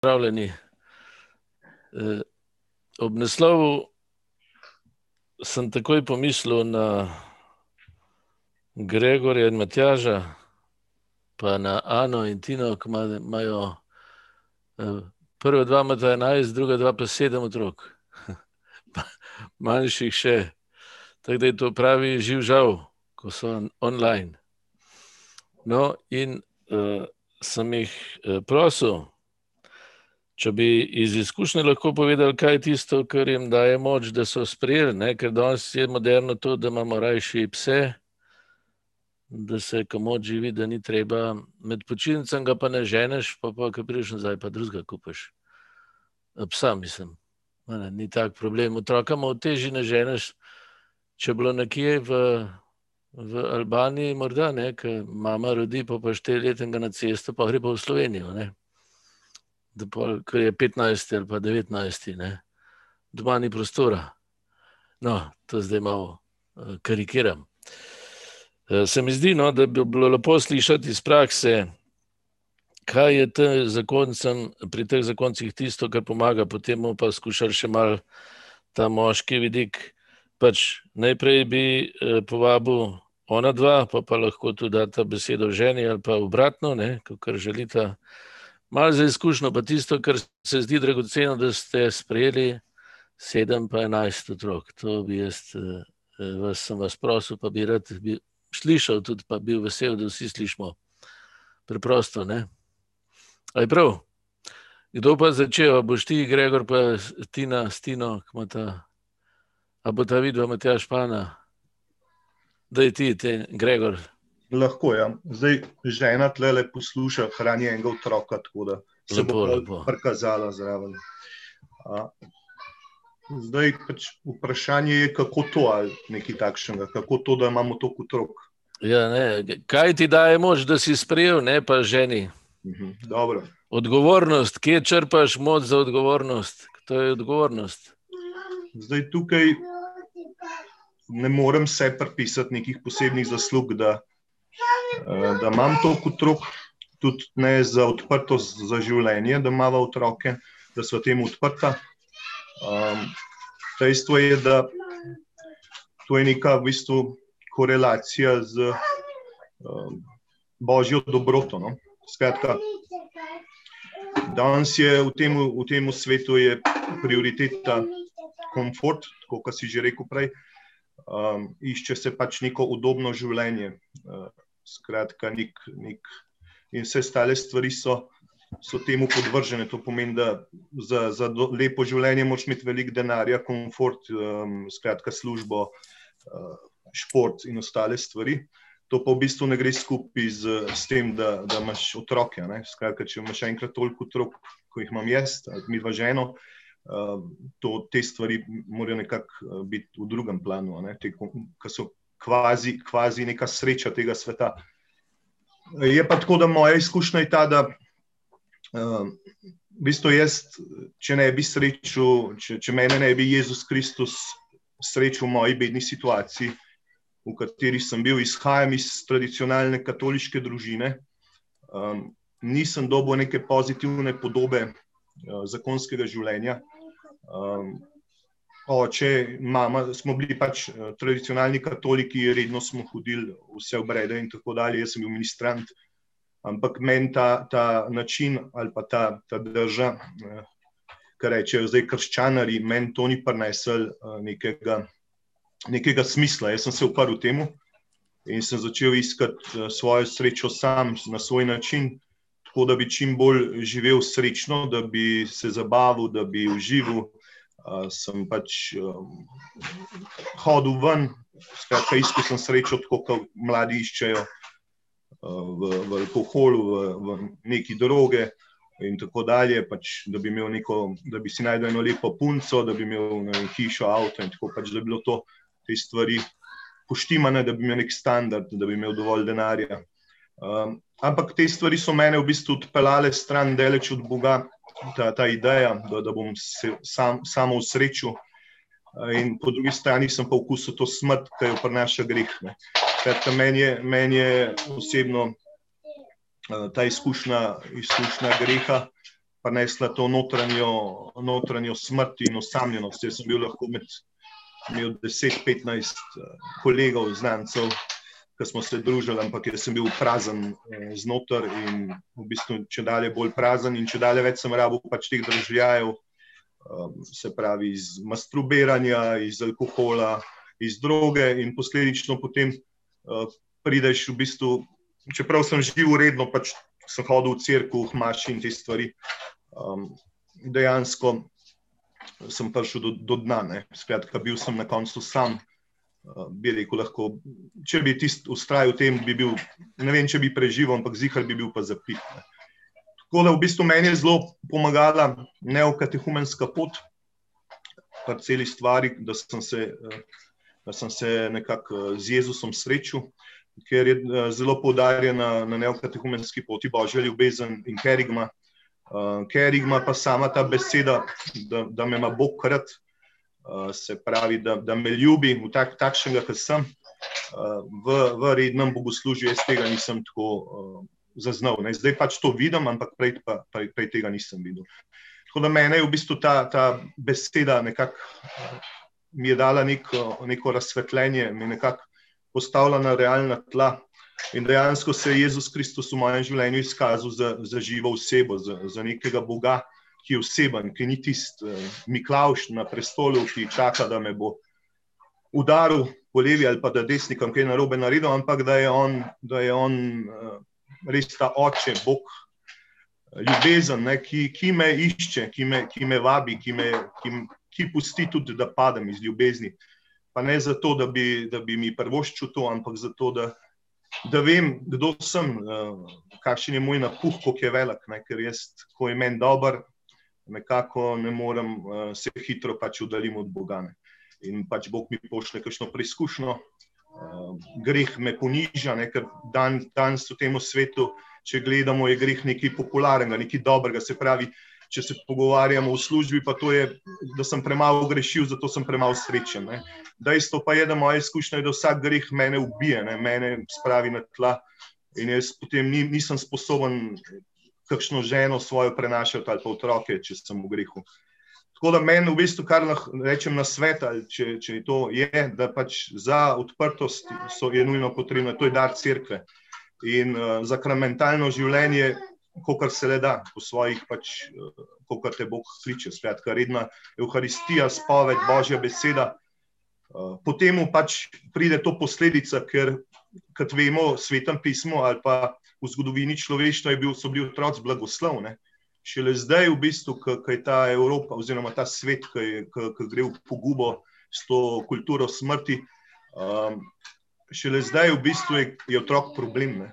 Pozdravljeni. Eh, ob naslovu sem takoj pomislil na Gregorja in Matjaža, pa na Ano in Tino, ki imajo eh, prva dva imata enajst, druga dva pa sedem otrok. Manjših še. Tako da je to pravi živ žal, ko so online. No, in uh, sem jih prosil, če bi iz izkušnje lahko povedali, kaj je tisto, kar jim daje moč, da so sprejeli, ne? ker danes je moderno to, da imamo rajši pse, da se komu živi, da ni treba. Med počitnicami ga pa ne ženeš, pa pa ki prideš nazaj, pa drugega kupaš. Psa, mislim. Ne, ni tak problem. Otrokam v teži ne ženeš, če bilo nekje v, v Albaniji, morda ne, ker mama rodi, pa pa štiri leta na cesto, pa gre pa v Slovenijo. Ne ko je 15 ali pa 19, ne? doma ni prostora. No, to zdaj malo uh, karikiram. Uh, se mi zdi, no, da bi bilo lepo slišati iz prakse, kaj je zakoncem, pri teh zakoncih tisto, kar pomaga, potem pa skušati še mal ta moški vidik. Pač najprej bi uh, povabil ona dva, pa pa lahko tudi data besedo ženi ali pa obratno, kar želita. Malo za izkušnjo, pa tisto, kar se zdi dragoceno, da ste sprejeli sedem, pa enajst otrok. To bi jaz eh, vas, vas prosil, pa bi rad bi slišal, tudi pa bil vesel, da vsi slišimo. Preprosto, ne? Aj prav. Kdo pa začel, boš ti, Gregor, pa Tina, Stino, kmata, a bo ta videl, Matjaš Pana, da je ti, te, Gregor. Lahko je. Ja. Zdaj žena tle le posluša hranjenje enega otroka, tako da se lepo, bo prikazala zraven. Zdaj pač vprašanje je, kako to ali nekaj takšnega, kako to, da imamo toliko otrok. Ja, Kaj ti daje moč, da si sprejel, ne pa ženi? Mhm, odgovornost, kje črpaš moč za odgovornost? To je odgovornost. Zdaj tukaj ne morem se pripisati nekih posebnih zaslug, da da imam toliko otrok, tudi ne za odprtost za življenje, da imamo otroke, da so temu odprta. Um, dejstvo je, da to je neka v bistvu korelacija z um, božjo dobroto. No? Skratka, danes je v tem, v tem svetu prioriteta komfort, kot si že rekel prej. Um, išče se pač neko udobno življenje. Uh, skratka, nek, nek, in vse ostale stvari so, so temu podvržene. To pomeni, da za, za do, lepo življenje moraš imeti veliko denarja, komfort, um, skratka, službo, uh, šport in ostale stvari. To pa v bistvu ne gre skupaj z, z tem, da, da imaš otroke. Skratka, če imaš enkrat toliko otrok, kot jih imam jaz, ali mi dva ženo. Uh, to, te stvari morajo nekako uh, biti v drugem planu, ki so kvazi, kvazi neka sreča tega sveta. Je pa tako, da moja izkušnja je ta, da uh, v bistvu jaz, če ne bi srečal, če, če mene ne bi Jezus Kristus srečal v moji bedni situaciji, v kateri sem bil, izhajam iz tradicionalne katoliške družine, um, nisem dobil neke pozitivne podobe uh, zakonskega življenja. Um, oče, mama, smo bili pač uh, tradicionalni katoliki, redno smo hodili vse obrede in tako dalje. Jaz sem bil ministrant, ampak meni ta, ta način ali pa ta, ta drža, uh, kar rečejo zdaj krščanari, meni to ni prinesel uh, nekega, nekega smisla. Jaz sem se uprl temu in sem začel iskati svojo srečo sam na svoj način. Tako da bi čim bolj živel srečno, da bi se zabaval, da bi užival, sem pač um, hodil ven, skratka, iskal sem srečo, tako kot mladi iščejo uh, v, v alkoholu, v, v neki droge. In tako dalje, pač, da, bi neko, da bi si najdel eno lepo punco, da bi imel vem, hišo, avto, in tako pač, da bi bilo to te stvari poštimane, da bi imel nek standard, da bi imel dovolj denarja. Um, ampak te stvari so mene v bistvu odpeljale stran, daleč od Boga, ta, ta ideja, da, da bom se sam, samo v srečo. In po drugi strani sem pa okusil to smrt, ki jo prinaša greh. Kratka, meni, je, meni je osebno ta izkušnja, izkušnja greha prinesla to notranjo, notranjo smrt in osamljenost. Jaz sem bil lahko med imel 10-15 kolegov, znancev, ki smo se družili, ampak jaz sem bil prazen znotraj in v bistvu če dalje bolj prazen in če dalje več sem rabil pač teh državljajev, se pravi iz masturbiranja, iz alkohola, iz droge in posledično potem prideš v bistvu, čeprav sem živel redno, pač sem hodil v crkvu, v maši in te stvari, dejansko sem prišel do, do dna. Skratka, bil sem na koncu sam. Uh, bi rekel, lahko, če bi tisti ustrajal v tem, bi bil, ne vem, če bi preživel, ampak zihar bi bil pa zapit. Ne. Tako da v bistvu meni je zelo pomagala neokatehumenska pot, pa celi stvari, da sem se, da sem se nekako z Jezusom srečal, ker je zelo poudarjena na neokatehumenski poti Božja ljubezen in kerigma. Ker ima pa sama ta beseda, da, da me ima Bog krat, se pravi, da, da me ljubi v tak, takšnega, kot sem, uh, v, v rednem bogoslužju, jaz tega nisem tako uh, zaznal. Ne. Zdaj pač to vidim, ampak prej, pa, prej, prej tega nisem videl. Tako da meni je v bistvu ta, ta beseda nekako uh, mi je dala neko, neko razsvetljenje, mi je nekako postavila na realna tla. In dejansko se je Jezus Kristus v mojem življenju izkazal za, za živo osebo, za, za nekega Boga, ki je oseben, ki ni tisti uh, Miklaš na prestolu, ki čaka, da me bo udaril po levi ali pa da desni, kam kaj narobe naredil, ampak da je on, da je on uh, res ta oče, Bog, ljubezen, ne, ki, ki me išče, ki me, ki me vabi, ki, me, ki, ki pusti tudi, da padem iz ljubezni. Pa ne zato, da bi, da bi mi prvoščil to, ampak zato, da da vem, kdo sem, kakšen je moj napuh, kako je velik. Ne? Ker jaz, ko je meni dober, nekako ne morem uh, se hitro pač udaliti od Boga. Ne? In pač Bog mi pošlje kakšno preizkušnjo, uh, greh me poniža, ne? ker dan, danes v tem svetu, če gledamo, je greh nekaj popularnega, nekaj dobrega. Se pravi, če se pogovarjamo v službi, pa to je, da sem premalo grešil, zato sem premalo srečen. Ne. Dejstvo pa je, da moja izkušnja je, da vsak greh mene ubije, ne, mene spravi na tla in jaz potem ni, nisem sposoben kakšno ženo svojo prenašati ali pa otroke, če sem v grehu. Tako da meni v bistvu, kar lahko rečem na svet, ali če, če to je, da pač za odprtost so, je nujno potrebno, to je dar crkve. In uh, zakramentalno življenje kot se le da, po svojih, pač, kot te Bog kliče. Skratka, redna Euharistija, spoved, Božja beseda. Eh, potem pač pride to posledica, ker, kot vemo, svetem pismu ali pa v zgodovini človeštva bil, so bili otroci blagoslovni. Šele zdaj, v bistvu, ko je ta Evropa, oziroma ta svet, ki gre v pogubo s to kulturo smrti, um, šele zdaj, v bistvu, je, je otrok problem. Ne?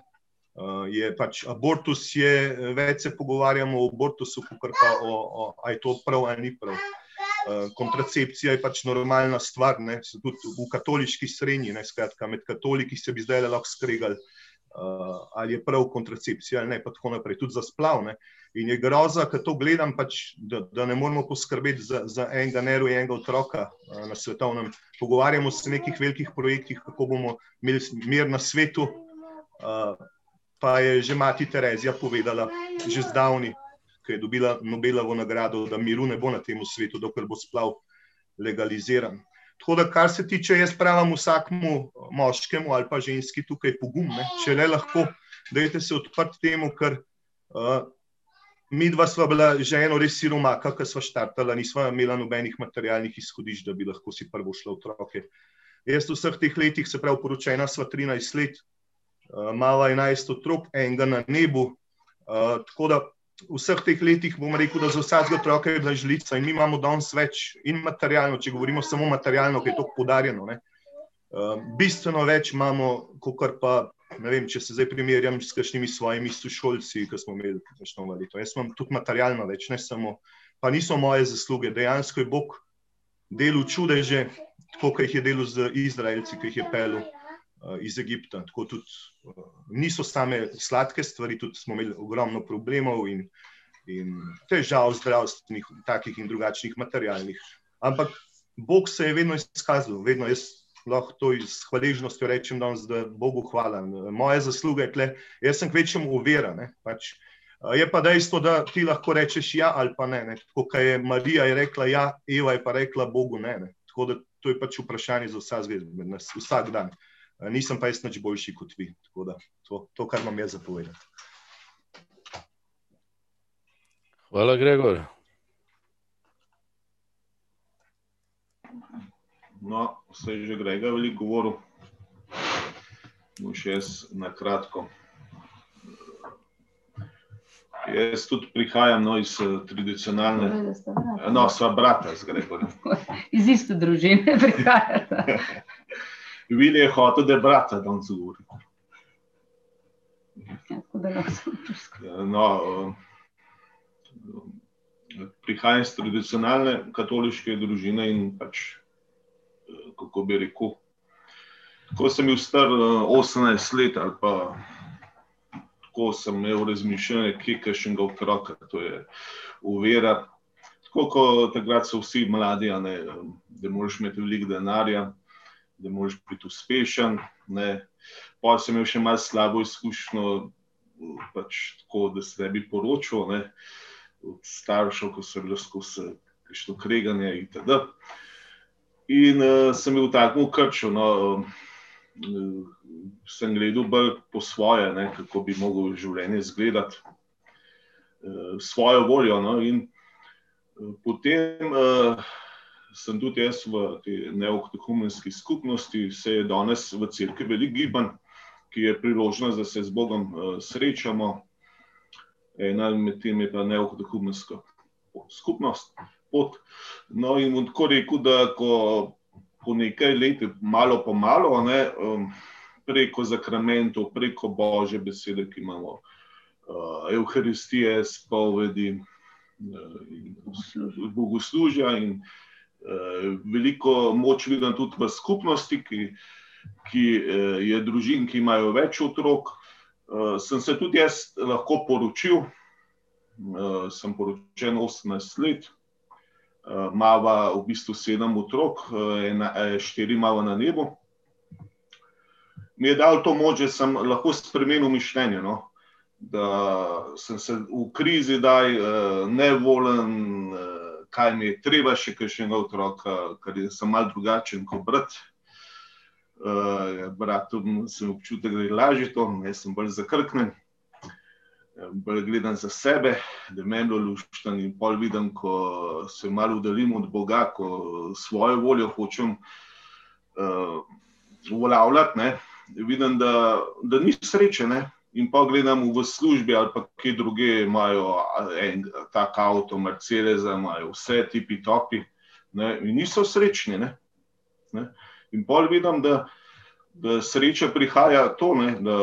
Uh, je pač abortus, je, več se pogovarjamo o abortusu, kot pa o, o ali je to prav ali ni prav. Uh, kontracepcija je pač normalna stvar, ne, tudi v katoliški srednji, ne, skratka, med katoliki se bi zdaj lahko skregali, uh, ali je prav kontracepcija ali ne, pa tako naprej, tudi za splav. Ne. In je groza, ker to gledam, pač, da, da ne moramo poskrbeti za, za enega nerojenega otroka uh, na svetovnem. Pogovarjamo se o nekih velikih projektih, kako bomo imeli mir na svetu. Uh, pa je že mati Terezija povedala, že zdavni, ki je dobila Nobelovo nagrado, da miru ne bo na tem svetu, dokler bo splav legaliziran. Tako da, kar se tiče, jaz pravim vsakmu moškemu ali pa ženski tukaj pogum, ne? če le lahko, dajte se odprt temu, ker uh, mi dva sva bila že eno res siromaka, ki sva štartala, nisva imela nobenih materialnih izhodišč, da bi lahko si prvo šla otroke. Jaz v vseh teh letih, se pravi, poročena sva 13 let, uh, mala 11 otrok, enega na nebu. Uh, tako da v vseh teh letih bom rekel, da za vsakega otroka je bila žlica in mi imamo danes več in materialno, če govorimo samo materialno, ki je to podarjeno. Uh, bistveno več imamo, kot pa, ne vem, če se zdaj primerjam s kakšnimi svojimi sošolci, ki smo imeli kakšno leto. Jaz imam tudi materialno več, ne samo, pa niso moje zasluge. Dejansko je Bog delal čudeže, tako kot jih je delal z Izraelci, ki jih je pelil. Eh, iz Egipta. Tako tudi eh, niso same sladke stvari, tudi smo imeli ogromno problemov in, in težav zdravstvenih, takih in drugačnih, materialnih. Ampak Bog se je vedno izkazal, vedno jaz lahko to iz hvaležnosti rečem, danes, da Bogu hvala. Moje zasluge je tle, jaz sem kvečem uvera. Pač, Je pa dejstvo, da ti lahko rečeš ja ali pa ne. ne. Tako kot je Marija je rekla ja, Eva je pa rekla Bogu ne. ne. Tako da to je pač vprašanje za vsa zvezda, vsak dan. Nisem pa jaz nič boljši kot vi. Tako da to, to kar imam jaz zapovedati. Hvala, Gregor. No, vse je že Gregor veliko govoril. No, še jaz na kratko. Jaz tudi prihajam no, iz uh, tradicionalne. No, sva brata z Gregorjem. iz iste družine prihajate. Vili je hotel, da je brata danes govori. Ja, no, uh, prihajam iz tradicionalne katoliške družine in pač, uh, kako bi rekel, ko sem bil star uh, 18 let ali pa tako sem imel razmišljanje, kje je še enega otroka, to je uvera. Tako kot takrat so vsi mladi, ne, da moraš imeti veliko denarja, da moraš biti uspešen. Pa sem imel še malo slabo izkušnjo, pač tako, da se ne bi poročil, ne, od staršev, ko so bili skozi to kreganje itd. In uh, sem bil tako krčil. No, uh, sem gledal bolj po svoje, ne, kako bi lahko življenje izgledalo, uh, svojo voljo. No, in potem uh, sem tudi jaz v neokatehumenski skupnosti, se je danes v crkvi veliko gibanj, ki je priložnost, da se z Bogom uh, srečamo. Ena med tem je pa neokatehumenska skupnost. Pot. No, in tako rekel, da ko po nekaj letih, malo po malo, ne, um, preko zakramentov, preko Božje besede, ki imamo, uh, Euharistije, spovedi, uh, bogoslužja in veliko moč vidim tudi v skupnosti, ki, ki uh, je družin, ki imajo več otrok. Uh, sem se tudi jaz lahko poročil, sem poročen 18 let. Mava v bistvu sedem otrok, ena, štiri mava na nebu mi je dal to moč, da sem lahko spremenil mišljenje. No? Da sem se v krizi, da je nevolen, kaj mi je treba, še enega otroka, ker sem mal drugačen kot brat. Uh, bratom sem občutek, da je lažje to, jaz sem bolj zakrknen. Bolj gledam za sebe, da me je luštno, in pol vidim, ko se malo udaljem od Boga, ko svojo voljo hočem uh, uveljavljati vidim, da, da ni sreče. Ne? In pa gledam v službi ali pa kje druge, imajo en tak avto, Mercedes, imajo vse tipi topi ne? in niso srečni. Ne? Ne? In pa vidim, da, da sreča prihaja to, da,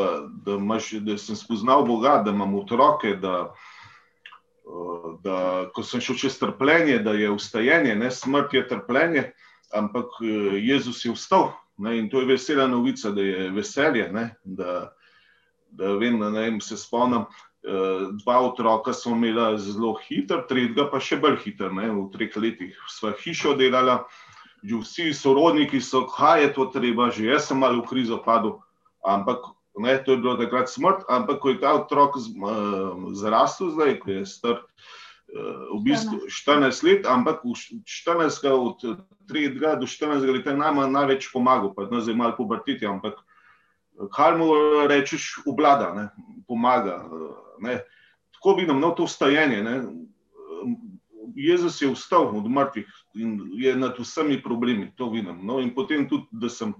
da, imaš, da sem spoznal Boga, da imam otroke. Da, Da, ko sem šel čez trpljenje, da je ustajenje, ne smrt je trpljenje, ampak Jezus je vstal Ne, in to je vesela novica, da je veselje. Ne, da vem, da ne, se spomnim, eh, dva otroka smo imeli zelo hiter, tretjega pa še bolj hiter. Ne, v treh letih sva hišo delala, že vsi sorodniki so, kaj je to treba, že jaz sem malo v krizo padel. Ampak ne, to je bilo takrat smrt, ampak ko je ta otrok zrastel, zdaj, ko je star v bistvu 14 let, ampak v 14, od 3 do 14 let je nama največ pomagal, pa zdaj malo pobrtiti, ampak kaj mu rečeš, oblada, ne, pomaga. Ne. Tako vidim, no, to vstajenje. Ne. Jezus je vstal od mrtvih in je nad vsemi problemi, to vidim. No, in potem tudi, da sem,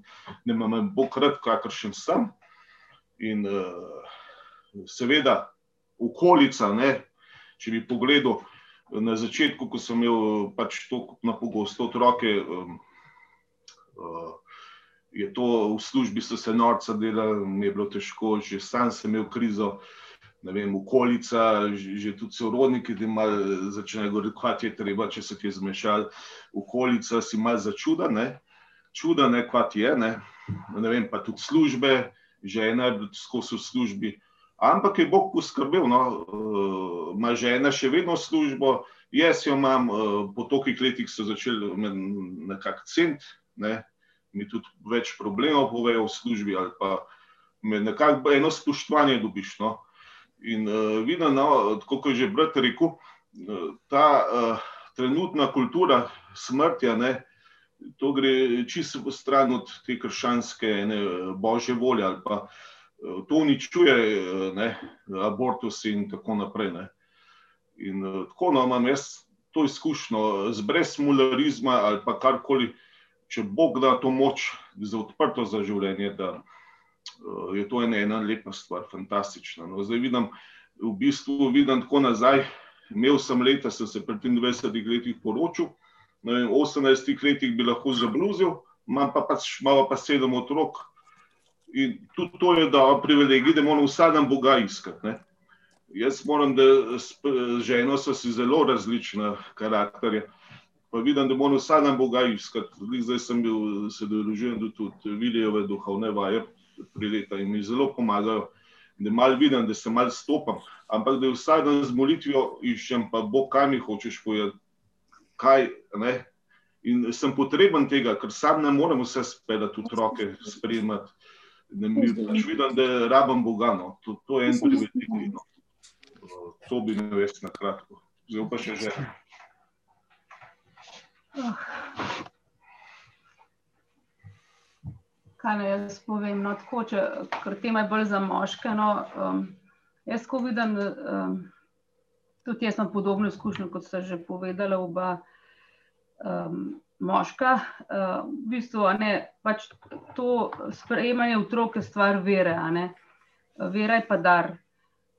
ne vem, Bog rad, kakršen sem. In uh, seveda, okolica, ne, če bi pogledal na začetku, ko sem imel pač to na pogosto otroke, um, uh, je to v službi, so se norca delali, mi je bilo težko, že sam sem imel krizo. Ne vem, okolica, že, že tudi sorodniki, ki malo začnejo govoriti, kaj je treba, če se ti je zmešal. Okolica si malo začuda, ne, čuda, ne, kaj je, ne. ne vem, pa tudi službe, žena je skozi v službi. Ampak je Bog poskrbel, no, uh, ima žena še vedno službo, jaz jo imam, uh, po tolikih letih so začeli nekako cent, ne, mi tudi več problemov povejo v službi ali pa me nekako eno spoštovanje dobiš. No. In uh, vidim, no, kot je že brat rekel, uh, ta uh, trenutna kultura smrti, ne, to gre čisto stran od te krščanske ne, božje volje ali pa uh, to uničuje ne, abortus in tako naprej. Ne. In uh, tako no, imam jaz to izkušnjo z brezmularizma ali pa karkoli, če Bog da to moč za odprto za življenje. Da, uh, je to ena, ena lepa stvar, fantastična. No, zdaj vidim, v bistvu vidim tako nazaj. Imel sem leta, sem se pri 23 letih poročil, no, v 18 letih bi lahko zabluzil, imam pa pač malo pa sedem otrok. In tudi to je, da privilegij, da moramo vsak dan Boga iskati. Ne. Jaz moram, da z ženo so si zelo različna karakterja. Pa vidim, da moramo vsak dan Boga iskati. Zdaj sem bil sedorožen tudi videjove duhovne vaje prileta in mi zelo pomagajo, da malo vidim, da se malo stopam. Ampak da vsak dan z molitvijo iščem, pa bo kaj mi hočeš povedati. Kaj, ne? In sem potreben tega, ker sam ne morem vse speljati v roke, sprejemati. Ne, mi pač vidim, da rabim Boga. No. To, je en privilegij. No. To bi ne ves na kratko. Zdaj pa še že. Kaj naj jaz povem. No, tako, če, ker tema je bolj za moške. No, um, jaz, ko vidim, um, tudi jaz imam podobno izkušnjo, kot ste že povedali, oba um, moška. Uh, v bistvu, ne, pač to sprejemanje otrok je stvar vere, vera je pa dar.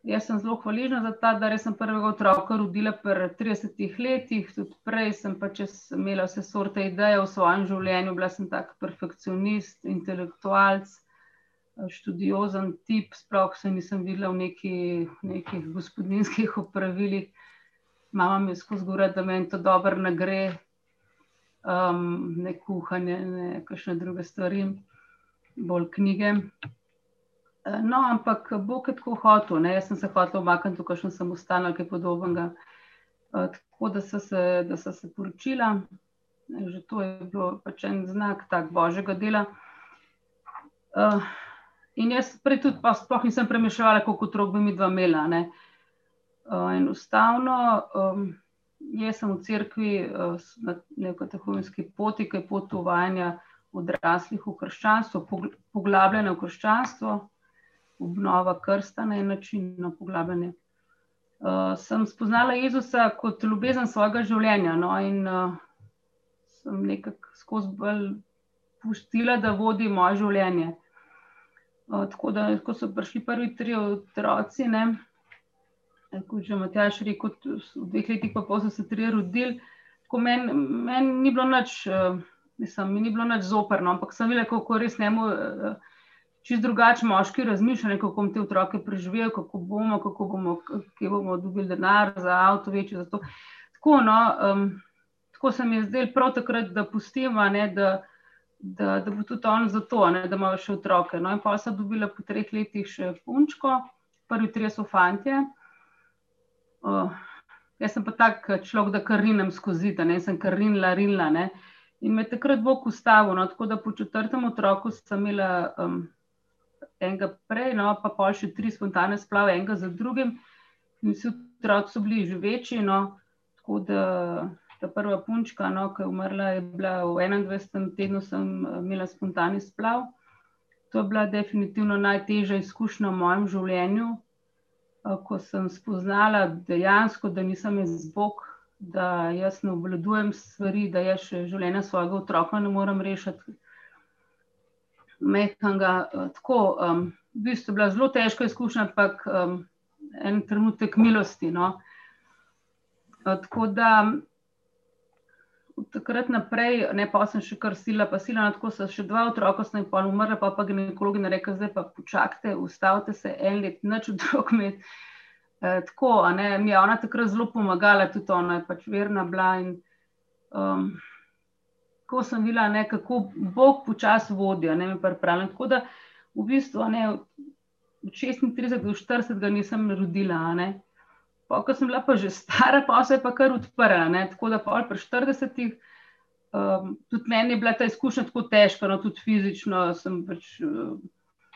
Jaz sem zelo hvaležna za ta, da sem prvega otroka rodila pri 30 letih, tudi prej sem pač imela vse sorte ideje v svojem življenju, bila sem tak perfekcionist, intelektualc, študiozen tip, sploh se nisem videla v neki, nekih gospodinskih opravilih. Mama mi je skozi gore, da meni to dobro ne gre, um, ne kuhanje, ne kakšne druge stvari, bolj knjige. No, ampak Bog je tako hotel. Ne? Jaz sem se hotel omakniti, tukaj sem samostalna, kaj podobnega. Tako da so se, da so se poročila, že to je bilo pač en znak tak božjega dela. In jaz prej tudi pa sploh nisem premišljala, koliko otrok bi mi dva imela. Ne? Enostavno, jaz sem v cerkvi na neko tehovinski poti, ki je pot uvajanja odraslih v krščanstvo, poglabljanja v krščanstvo obnova krsta na en način, na poglabljanje. Uh, sem spoznala Jezusa kot ljubezen svojega življenja no, in uh, sem nekako skozi bolj pustila, da vodi moje življenje. Uh, tako da, ko so prišli prvi tri otroci, ne, kot že Matjaš rekel, v dveh letih pa pol so se tri rodili, tako meni men ni bilo nič, uh, mislim, mi ni bilo nič zoprno, ampak sem videla, kako res njemu. Uh, čist drugačen moški razmišljanje, kako bomo te otroke preživeli, kako bomo, kako bomo, kje bomo dobili denar za avto, večji za to. Tako, no, um, tako se mi je zdelo prav takrat, da pustim, ne, da, da, da bo tudi on za to, ne, da imajo še otroke. No, in pa sem dobila po treh letih še punčko, prvi tri so fantje. Uh, jaz sem pa tak človek, da karinem skozi, da ne sem karinila, rinila. Ne. In me takrat Bog ustavil, no, tako da po četrtem otroku sem imela um, enega prej, no, pa pa še tri spontane splave, enega za drugim. Vsi otroci so bili že večji. No, tako da ta prva punčka, no, ki je umrla, je bila v 21. tednu, sem imela spontani splav. To je bila definitivno najtežja izkušnja v mojem življenju, ko sem spoznala dejansko, da nisem jaz Bog, da jaz ne obvladujem stvari, da jaz še življenja svojega otroka ne morem rešiti mehkega. Eh, tako, um, v bistvu je bila zelo težka izkušnja, ampak um, en trenutek milosti. No. Uh, tako da od takrat naprej, ne pa sem še kar sila, pa sila, no, tako so še dva otroka, sem jim pa umrla, pa pa ginekologi ne reka, zdaj pa počakajte, ustavite se en let, nič otrok imeti. Uh, tako, ne, mi je ona takrat zelo pomagala, tudi ona je pač verna bila. In, um, tako sem videla, ne, kako Bog počasi vodi, ne me pripravlja. Tako da v bistvu ne, od 36 do 40 ga nisem rodila. Ne. Pa, ko sem bila pa že stara, pa se je pa kar odprla. Ne. Tako da pa pri 40. Um, tudi meni je bila ta izkušnja tako težka, no, tudi fizično pač, uh,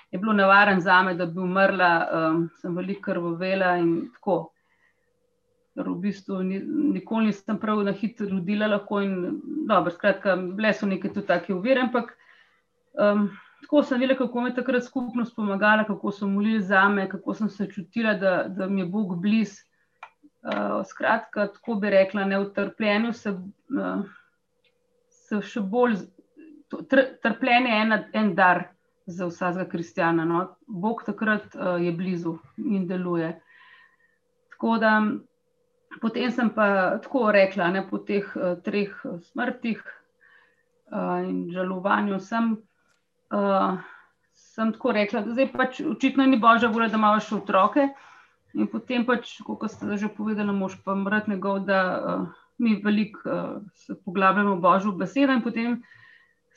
je je bilo nevaren za me, da bi umrla, um, sem veliko krvovela in tako. V bistvu nikoli nisem prav na hitro rodila, lahko in dobro, skratka, bile so neke tudi take uvire, ampak um, tako sem videla, kako mi je takrat skupnost pomagala, kako so molili za me, kako sem se čutila, da, da mi je Bog blizu. Uh, skratka, tako bi rekla, ne v trpljenju se, uh, se še bolj. Tr, trpljenje je en, en dar za vsakega kristjana. No? Bog takrat uh, je blizu in deluje. Tako da, potem sem pa tako rekla, ne, po teh uh, treh smrtih uh, in žalovanju, sem, uh, sem tako rekla, da zdaj pač očitno ni božja volja, da imaš otroke. In potem, pač, kot ste že povedali, mož pa mrtev njegov, da uh, mi veliko uh, se poglabljamo v božjo besedo. In potem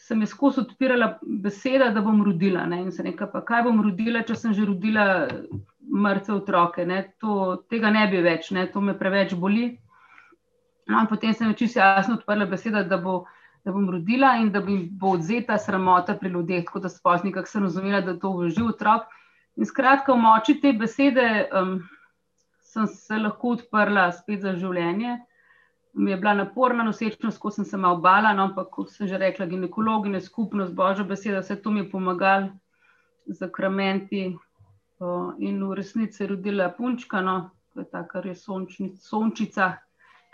se mi skozi odpirala beseda, da bom rodila. Ne? In se nekaj, pa kaj bom rodila, če sem že rodila mrtve otroke. Ne? To, tega ne bi več, ne? to me preveč boli. No, potem se mi čisto jasno odprla beseda, da, bo, da bom rodila in da bi bo odzeta sramota pri ljudeh, tako da spozni, kako sem razumela, da to vloži otrok. In skratka, v moči te besede um, sem se lahko odprla spet za življenje. Mi je bila naporna nosečnost, ko sem se malo bala, no, ampak kot sem že rekla, ginekologinja, skupnost, božja beseda, vse to mi je pomagalo z akramenti. Uh, in v resnici je rodila punčka, no, to je ta, kar je sončni, sončica,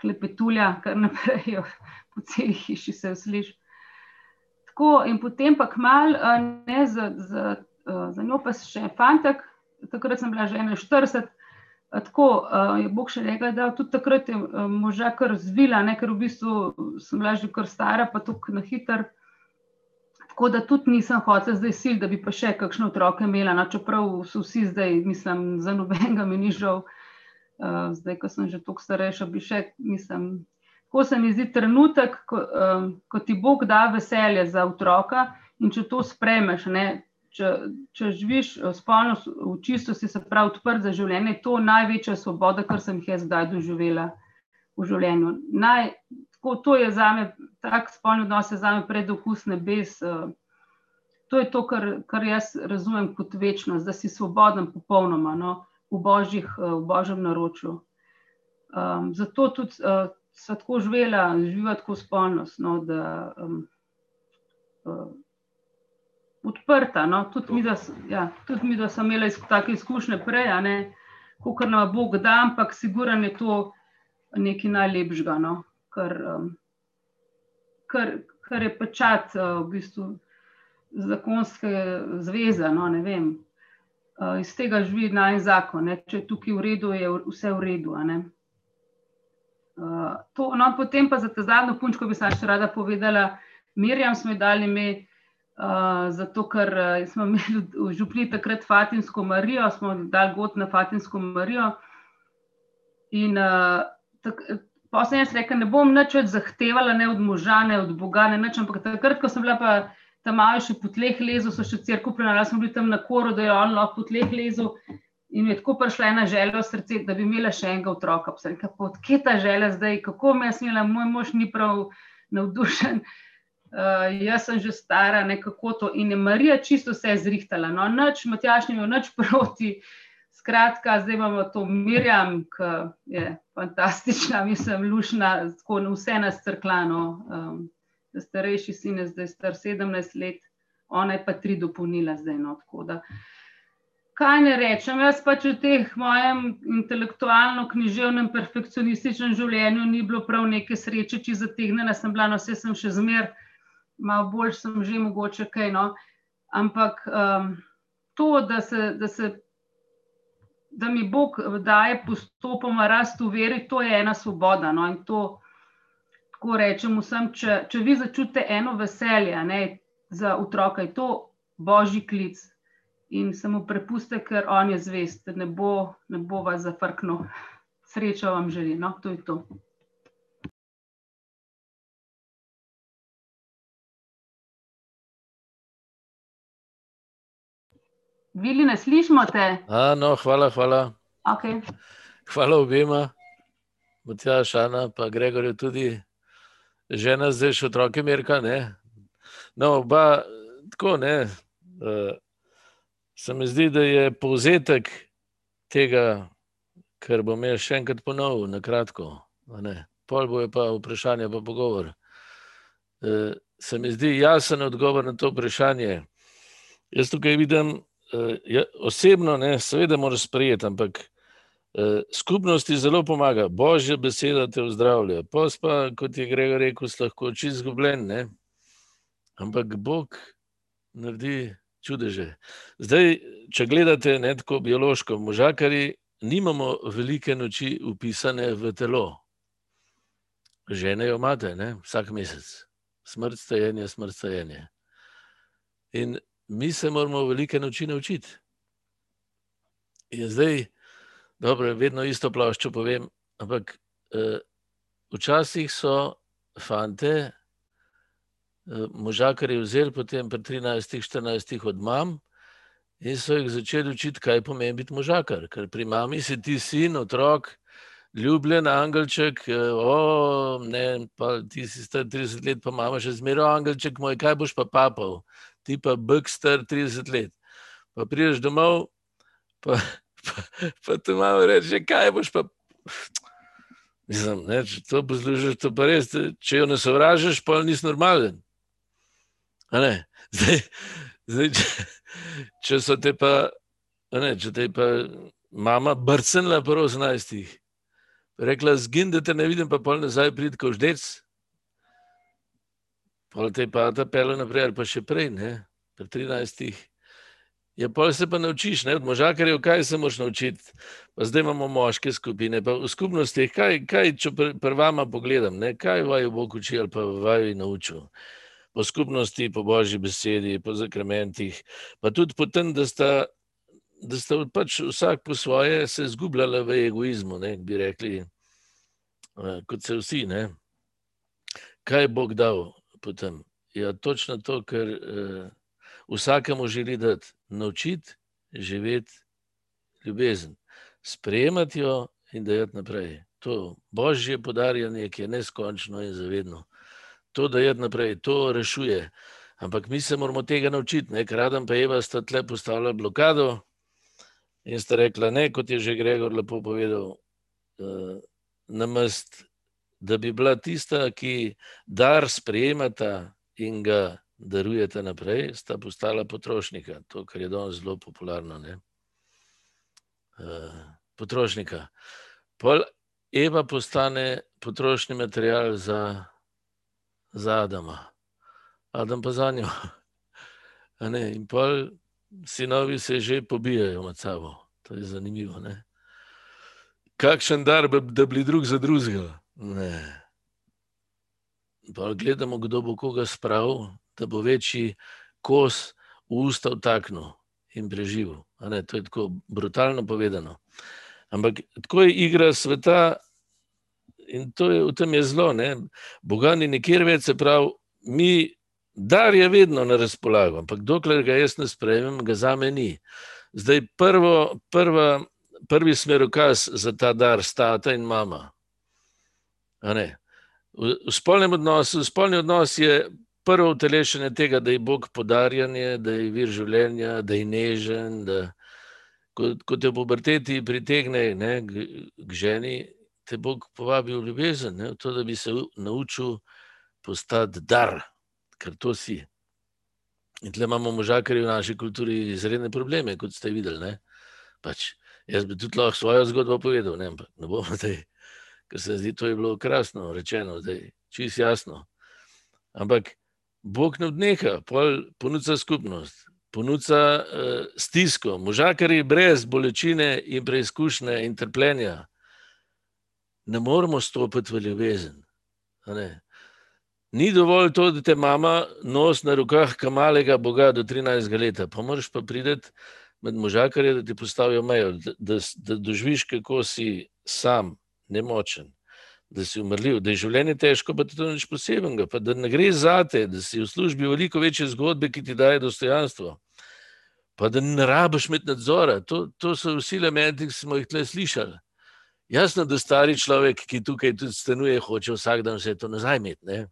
klepetulja, kar naprej po celi hiši se sliši. Tako, in potem pa kmal, ne za. za za njo pa še fantek, takrat sem bila že 41. Eh, tako eh, je Bog še rekel, da tudi takrat je moža kar zvila, ne, ker v bistvu sem bila že kar stara, pa tukaj na hiter. Tako da tudi nisem hotel zdaj sil, da bi pa še kakšne otroke imela, no, čeprav so vsi zdaj, mislim, za nobenega mi ni žal. Uh, zdaj, ko sem že toliko starejša, bi še, mislim, ko se mi zdi trenutek, ko, um, ko ti Bog da veselje za otroka in če to spremeš, ne, če, če živiš eh, spolno v čistosti, se pravi odprt za življenje, je to največja svoboda, kar sem jih jaz zdaj doživela v življenju. Naj, tako, to je za me, tak spolni odnos je za me predokus nebes. Eh, to je to, kar, kar jaz razumem kot večnost, da si svoboden popolnoma no, v, božjih, eh, v božjem naročju. Um, zato tudi uh, sem tako živela, živela tako spolnost. No, da, um, uh, odprta. No? Tudi, mi, da, ja, tudi mi, da sem imela take izkušnje prej, kot nam Bog da, ampak sigurno je to nekaj najlepšega, no? kar, um, kar, kar je pečat uh, v bistvu zakonske zveze. No? Uh, iz tega živi naj zakon. Ne? Če je tukaj v redu, je vse v redu. Uh, to, no, potem pa za ta zadnjo punčko bi se še rada povedala, Mirjam smo ji dali ime, Uh, zato, ker uh, smo imeli v župni takrat Fatimsko Marijo, smo dali god na Fatimsko Marijo. In uh, pa sem jaz rekel, ne bom nič več zahtevala, ne od moža, ne od Boga, ne nič. Ampak takrat, ko sem bila pa tam malo še po tleh lezu, so še crkvu prenala, smo bili tam na koru, da je on lahko po tleh lezu. In mi je tako prišla ena želja v srce, da bi imela še enega otroka. Pa sem rekla, odkje ta želja zdaj, kako me je smela, moj mož ni prav navdušen. Uh, jaz sem že stara, nekako to. In je Marija čisto vse zrihtala. No, noč, Matjaš, ni imel nič proti. Skratka, zdaj imamo to Mirjam, ki je fantastična, mislim, lušna, tako vse nas crklano. Um, starejši sin je zdaj star 17 let, ona je pa tri dopolnila zdaj. No, Kaj ne rečem, jaz pač v teh mojem intelektualno-književnem, perfekcionističnem življenju ni bilo prav neke sreče, če zategnena sem bila, no vse sem še zmeraj malo bolj sem že mogoče kaj. No. Ampak um, to, da, se, da, se, da mi Bog daje postopoma rast v veri, to je ena svoboda. No. In to tako rečem vsem, če, če vi začutite eno veselje ne, za otroka, je to božji klic. In se mu prepuste, ker on je zvest, ne bo, ne bo vas zafrknil. Srečo vam želim, no, to je to. Vili, ne slišimo te. A, no, hvala, hvala. Okay. Hvala obima, Matija Šana, pa Gregorju tudi, žena zdaj še otroke Mirka. Ne? No, oba, tako ne. Uh, se mi zdi, da je povzetek tega, kar bom jaz še enkrat ponovil, na kratko. Pol bo je pa vprašanje, pa pogovor. E, se mi zdi jasen odgovor na to vprašanje. Jaz tukaj vidim, ja, osebno, ne, seveda, moraš sprejeti, ampak e, skupnosti zelo pomaga, božja beseda te zdravlja. Pa, kot je Gregor rekel, lahko oči izgubljen, ne. ampak Bog naredi čudeže. Zdaj, če gledate ne tako biološko, možakari nimamo velike noči upisane v telo. Žene jo imate, ne? vsak mesec. Smrt, stajenje, smrt, stajenje. In mi se moramo velike noči naučiti. In zdaj, dobro, vedno isto ploščo povem, ampak eh, včasih so fante, eh, možakari vzeli potem pri 13-14 od mam in so jih začeli učiti, kaj pomeni biti možakar. Ker pri mami si ti sin, otrok, ljubljen angelček, eh, o, ne, pa ti si star 30 let, pa imamo še zmero angelček moj, kaj boš pa papal, ti pa bik star 30 let. Pa priješ domov, pa, pa, pa ti malo reče, kaj boš pa. Mislim, ne, če to poslušaš, to pa res, če jo ne sovražiš, pa nisi normalen. Zdaj, zdaj, če, če so te pa, ne, če te pa mama brcnila po 18. Rekla, zgin, da te ne vidim, pa pol nazaj prid, ko ždec. Pol te pa ta pele naprej, ali pa še prej, ne, pri 13. Ja, pol se pa naučiš, ne, od možakarjev, kaj se moš naučiti. Pa zdaj imamo moške skupine, pa v skupnosti, kaj, kaj če pr, pr vama pogledam, ne, kaj vaju Bog uči ali pa vaju naučil. Po skupnosti, po božji besedi, po zakramentih, pa tudi po tem, da sta da sta pač vsak po svoje se izgubljala v egoizmu, ne, bi rekli, uh, kot se vsi. Ne. Kaj je Bog dal potem? Ja, točno to, kar uh, vsakemu želi dati, naučiti živeti ljubezen, sprejemati jo in dajati naprej. To božje podarjanje, ki je neskončno in zavedno. To dajati naprej, to rešuje. Ampak mi se moramo tega naučiti, ker Adam pa Eva sta tle postavila blokado, In sta rekla, ne, kot je že Gregor lepo povedal, uh, namest, da bi bila tista, ki dar sprejemata in ga darujete naprej, sta postala potrošnika. To, kar je danes zelo popularno. Uh, potrošnika. Pol Eva postane potrošni material za, za Adama, Adam pa za njo. In pol sinovi se že pobijajo med sabo. To je zanimivo. Ne? Kakšen dar bi da bili drug za drugega? Ne. Pa gledamo, kdo bo koga spravil, da bo večji kos v usta vtaknil in preživel. To je tako brutalno povedano. Ampak tako je igra sveta in to je, v tem je zelo. Ne? Boga ni nikjer več, se pravi, mi Dar je vedno na razpolago, ampak dokler ga jaz ne sprejmem, ga za me ni. Zdaj, prvo, prva, prvi smerokaz za ta dar sta ta in mama. V, v spolnem odnosu, spolni odnos je prvo utelešenje tega, da je Bog podarjanje, da je vir življenja, da je nežen. Da, ko, ko te v puberteti pritegne ne, k, k ženi, te Bog povabi v ljubezen, ne, v to, da bi se naučil postati dar ker to si. In tle imamo možakarje v naši kulturi izredne probleme, kot ste videli. Pač, jaz bi tudi lahko svojo zgodbo povedal, ne, ne bom zdaj, ker se zdi, to je bilo krasno rečeno, zdaj, čist jasno. Ampak Bog ne odneha, ponudza skupnost, ponudza uh, stisko. Možakarji brez bolečine in preizkušnje in trpljenja ne moremo stopiti v ljubezen. Ni dovolj to, da te mama nosi na rokah kamalega Boga do 13 let, pa moraš pa priti med možakarje, da ti postavijo mejo, da, da, da doživiš, kako si sam, nemočen, da si umrljiv, da je življenje težko, pa to nič posebnega, pa da ne gre za te, da si v službi veliko večje zgodbe, ki ti daje dostojanstvo. Pa da ne rabiš imeti nadzora, to, to so vsi elementi, ki smo jih tle slišali. Jasno, da stari človek, ki tukaj tudi stanuje, hoče vsak dan vse to nazaj imeti.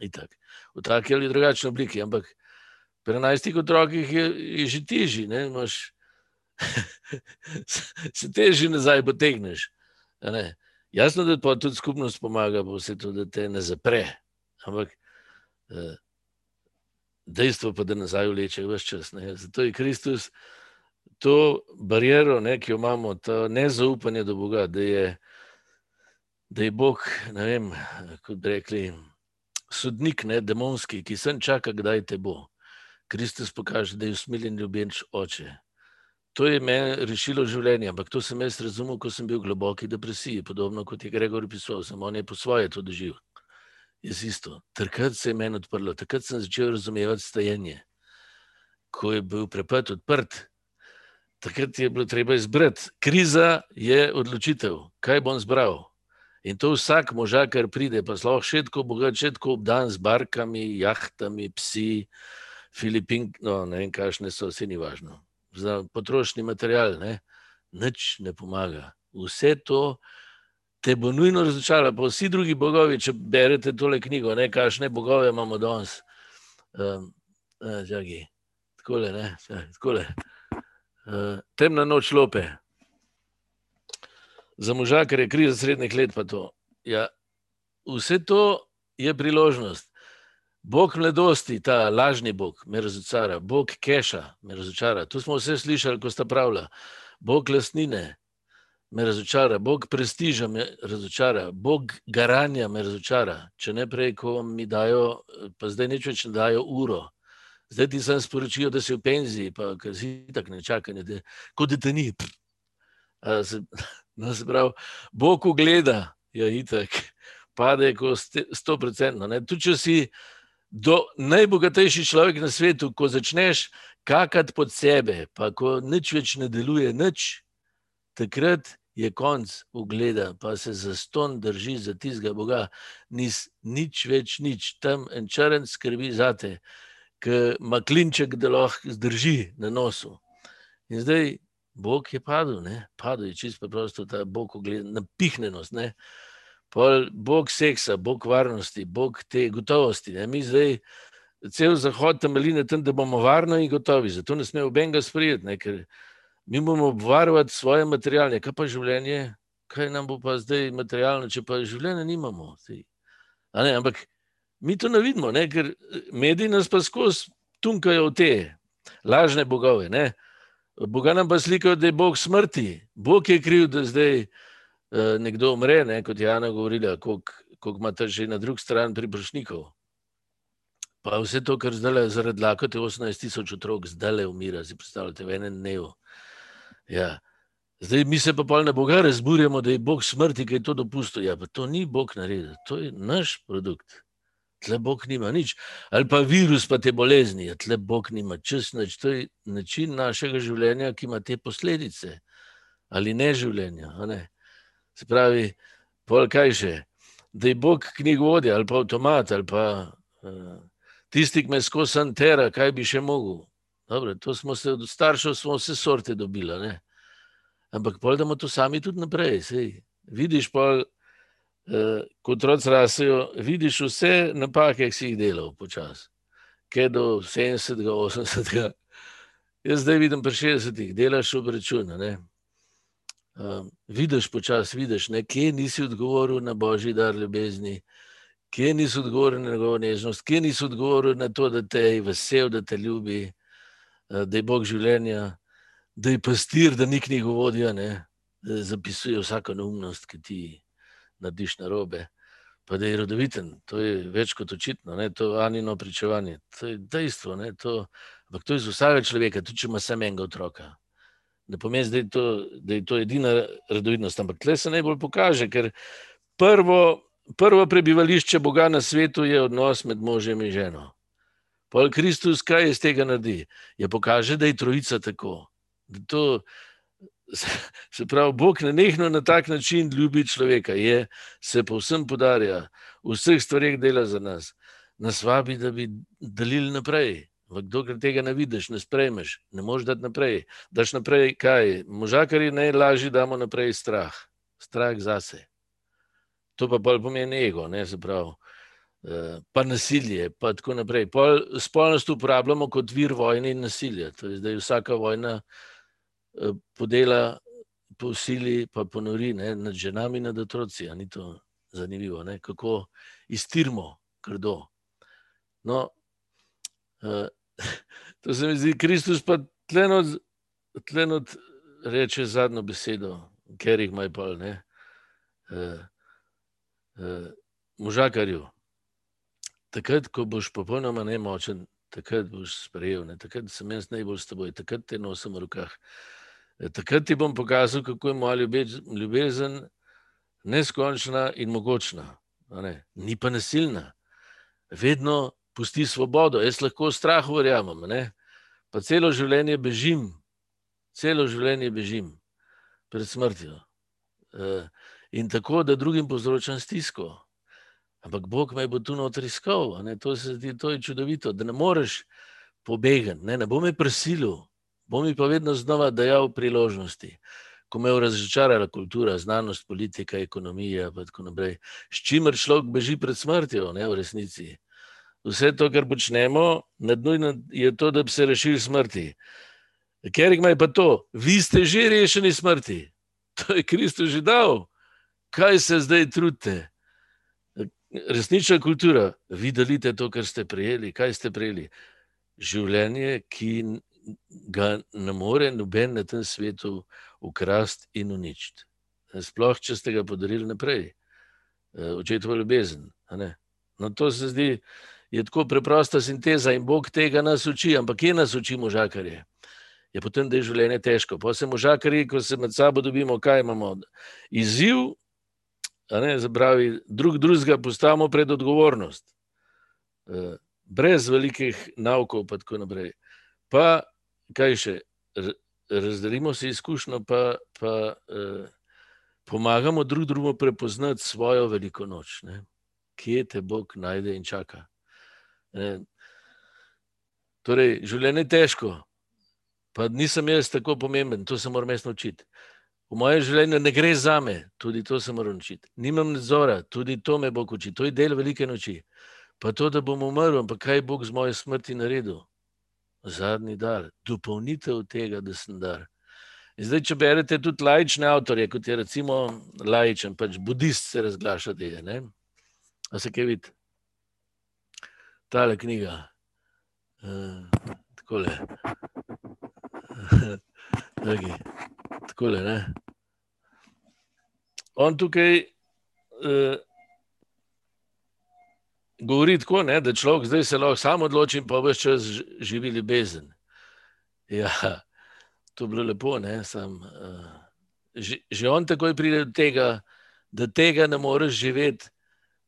Itak. V taki ali drugačni obliki, ampak Pri enajstih otrokih je, je že težje, se težje nazaj potegneš. Jasno, da pa tudi skupnost pomaga, pa vse to, da te ne zapre. Ampak eh, dejstvo pa, da nazaj vleče vse čas. Ne? Zato je Kristus to barijero, ne, ki jo imamo, to nezaupanje do Boga, da je, da je Bog, ne vem, kot rekli, sodnik, ne, demonski, ki sem čaka, kdaj te bo. Kristus pokaže, da je usmiljen ljubeč oče. To je meni rešilo življenje, ampak to sem jaz razumel, ko sem bil v globoki depresiji, podobno kot je Gregor pisal, samo on je po svoje to doživel. Jaz isto. Takrat se je meni odprlo, takrat sem začel razumevati stajenje. Ko je bil prepet odprt, takrat je bilo treba izbrati. Kriza je odločitev, kaj bom zbral. In to vsak možak, kar pride, pa zelo še tako bogat, še tako obdan z barkami, jahtami, psi, Filipink, no ne vem, kakšne so, vse ni važno za potrošni material, ne, nič ne pomaga. Vse to te bo nujno razočaralo, pa vsi drugi bogovi, če berete tole knjigo, ne, kakšne bogove imamo danes. Um, uh, takole, ne, takole. Uh, temna noč lope. Za moža, ker je kriza srednjih let, pa to. Ja, vse to je priložnost. Bog mladosti, ta lažni Bog, me razočara, Bog keša, me razočara. To smo vse slišali, ko sta pravila. Bog lasnine, me razočara, Bog prestiža, me razočara, Bog garanja, me razočara. Če ne prej, ko mi dajo, pa zdaj nič več ne dajo uro. Zdaj ti sem sporočil, da si v penziji, pa ker si tako ne čakanje, da, kot da te ni. Se, no, se pravi, Bog ugleda, ja, itak, pade, ko sto procentno. Tudi če si do najbogatejši človek na svetu, ko začneš kakati pod sebe, pa ko nič več ne deluje, nič, takrat je konc ugleda, pa se za ston drži za tistega Boga, nis nič več, nič tam en črn skrbi za te, ki ima klinček, da lahko zdrži na nosu. In zdaj Bog je padel, ne? padel je čisto preprosto ta Bog ugleda, napihnjenost. Ne? Bog seksa, Bog varnosti, Bog te gotovosti. Ne? Mi zdaj cel zahod temelji na tem, da bomo varni in gotovi. Zato ne smemo benga sprijeti, ker mi bomo obvarovati svoje materialne. Kaj pa življenje, kaj nam bo pa zdaj materialno, če pa življenje nimamo. Ne, ampak mi to ne vidimo, ne? ker mediji nas pa skozi tunkajo v te lažne bogove. Ne? Boga nam pa slikajo, da je Bog smrti. Bog je kriv, da zdaj. Eh, nekdo umre, ne, kot je Jana govorila, koliko imate že na drugi strani priprošnikov. Pa vse to, kar zdaj le zaradi lakote 18 tisoč otrok, zdaj le umira, si predstavljate, v enem dnevu. Ja. Zdaj mi se pa pol na Boga razburjamo, da je Bog smrti, ki je to dopustil. Ja, pa to ni Bog naredil, to je naš produkt. Tle Bog nima nič. Ali pa virus, pa te bolezni, ja, tle Bog nima čas nič. To je način našega življenja, ki ima te posledice. Ali ne življenja, a ne? Se pravi, pol kaj še, da je Bog knjigovodja ali pa avtomat ali pa uh, tisti, ki me skozi antera, kaj bi še mogel. Dobre, to smo se od staršev, smo vse sorte dobili. Ampak pol damo to sami tudi naprej. Sej. Vidiš pa, eh, ko otroci rasejo, vidiš vse napake, ki si jih delal počasi. Kaj do 70, 80. Jaz zdaj vidim pri 60, delaš obračun. Um, vidiš počasi, vidiš, ne, kje nisi odgovoril na božji dar ljubezni, kje nisi odgovoril na njegovo nežnost, kje nisi odgovoril na to, da te je vesel, da te ljubi, uh, da je Bog življenja, da je pastir, da ni knjigovodja, ne, da zapisuje vsako neumnost, ki ti narediš na robe. Pa da je rodoviten, to je več kot očitno, ne, to je anino pričevanje, to je dejstvo. Ne, to, ampak to je za vsakega človeka, tudi če ima samo enega otroka ne pomeni, da je, to, da je to edina redovitnost, ampak tle se najbolj pokaže, ker prvo, prvo prebivališče Boga na svetu je odnos med možem in ženo. Pol Kristus, kaj iz tega naredi? Je pokaže, da je trojica tako. To, se pravi, Bog ne nehno na tak način ljubi človeka, je, se povsem podarja, v vseh stvarih dela za nas, nas vabi, da bi delili naprej. Ampak dokler tega ne vidiš, ne sprejmeš, ne moreš dati naprej. Daš naprej kaj? Možakari najlažje damo naprej strah, strah zase. To pa bolj pomeni ego, ne se pravi. uh, pa nasilje, pa tako naprej. Pol spolnost uporabljamo kot vir vojne in nasilja. To je zdaj vsaka vojna uh, podela po sili, pa ponori ne, nad ženami, nad otroci. Ni to zanimivo, ne? kako iztirmo krdo. No, uh, to se mi zdi, Kristus pa tlenot reče zadnjo besedo, ker jih maj pol, ne. Uh, uh, možakarju, takrat, ko boš popolnoma nemočen, takrat boš sprejel, ne? takrat sem jaz najbolj s teboj, takrat te nosim v rokah. E, takrat ti bom pokazal, kako je moja ljubezen neskončna in mogočna. Ne? Ni pa nasilna. Vedno pusti svobodo. Jaz lahko v strahu verjamem. Ne? Pa celo življenje bežim, celo življenje bežim pred smrtjo. E, in tako, da drugim povzročam stisko. Ampak Bog me bo tu noter iskal, to se to je čudovito, da ne moreš pobegati, ne, ne bo me prisilil, bo mi pa vedno znova dajal priložnosti. Ko me je razočarala kultura, znanost, politika, ekonomija, in tako naprej, s čimer človek beži pred smrtjo, ne v resnici. Vse to, kar počnemo, nadnujno je to, da bi se rešili smrti. Ker ima pa to, vi ste že rešeni smrti, to je Kristus že dal, kaj se zdaj trudite? resnična kultura, vi delite to, kar ste prejeli. Kaj ste prejeli? Življenje, ki ga ne more noben na tem svetu ukrasti in uničiti. Sploh, če ste ga podarili naprej, eh, očetovo ljubezen. No, to se zdi, je tako preprosta sinteza in Bog tega nas uči, ampak kje nas uči možakarje? Je potem, da je življenje težko. Pa se možakarji, ko se med sabo dobimo, kaj imamo? Izziv Zabravi, drug drugega postavimo pred odgovornost, eh, brez velikih naukov, pa tako naprej. Pa, kaj še, razdelimo se izkušnjo, pa, pa eh, pomagamo drug drugemu prepoznati svojo veliko noč, ne? kje te Bog najde in čaka. Ne? Torej, življenje je težko, pa nisem jaz tako pomemben, to se moram jaz naučiti. V mojem življenju ne gre za me, tudi to se moram učiti. Nimam nadzora, tudi to me bo učil. To je del velike noči. Pa to, da bom umrl, pa kaj Bog z moje smrti naredil? Zadnji dar, dopolnitev tega, da sem dar. In zdaj, če berete tudi lajične avtorje, kot je recimo lajičen, pač budist se razglaša tega. Ne? A se kaj vidi? Tale knjiga. Uh, takole. Okay. Takole, ne. On tukaj uh, govori tako, ne, da človek zdaj se lahko sam odloči in pa vse čas živi ljubezen. Ja, to je bilo lepo, ne, sam. Uh, že, že on takoj pride do tega, da tega ne moreš živeti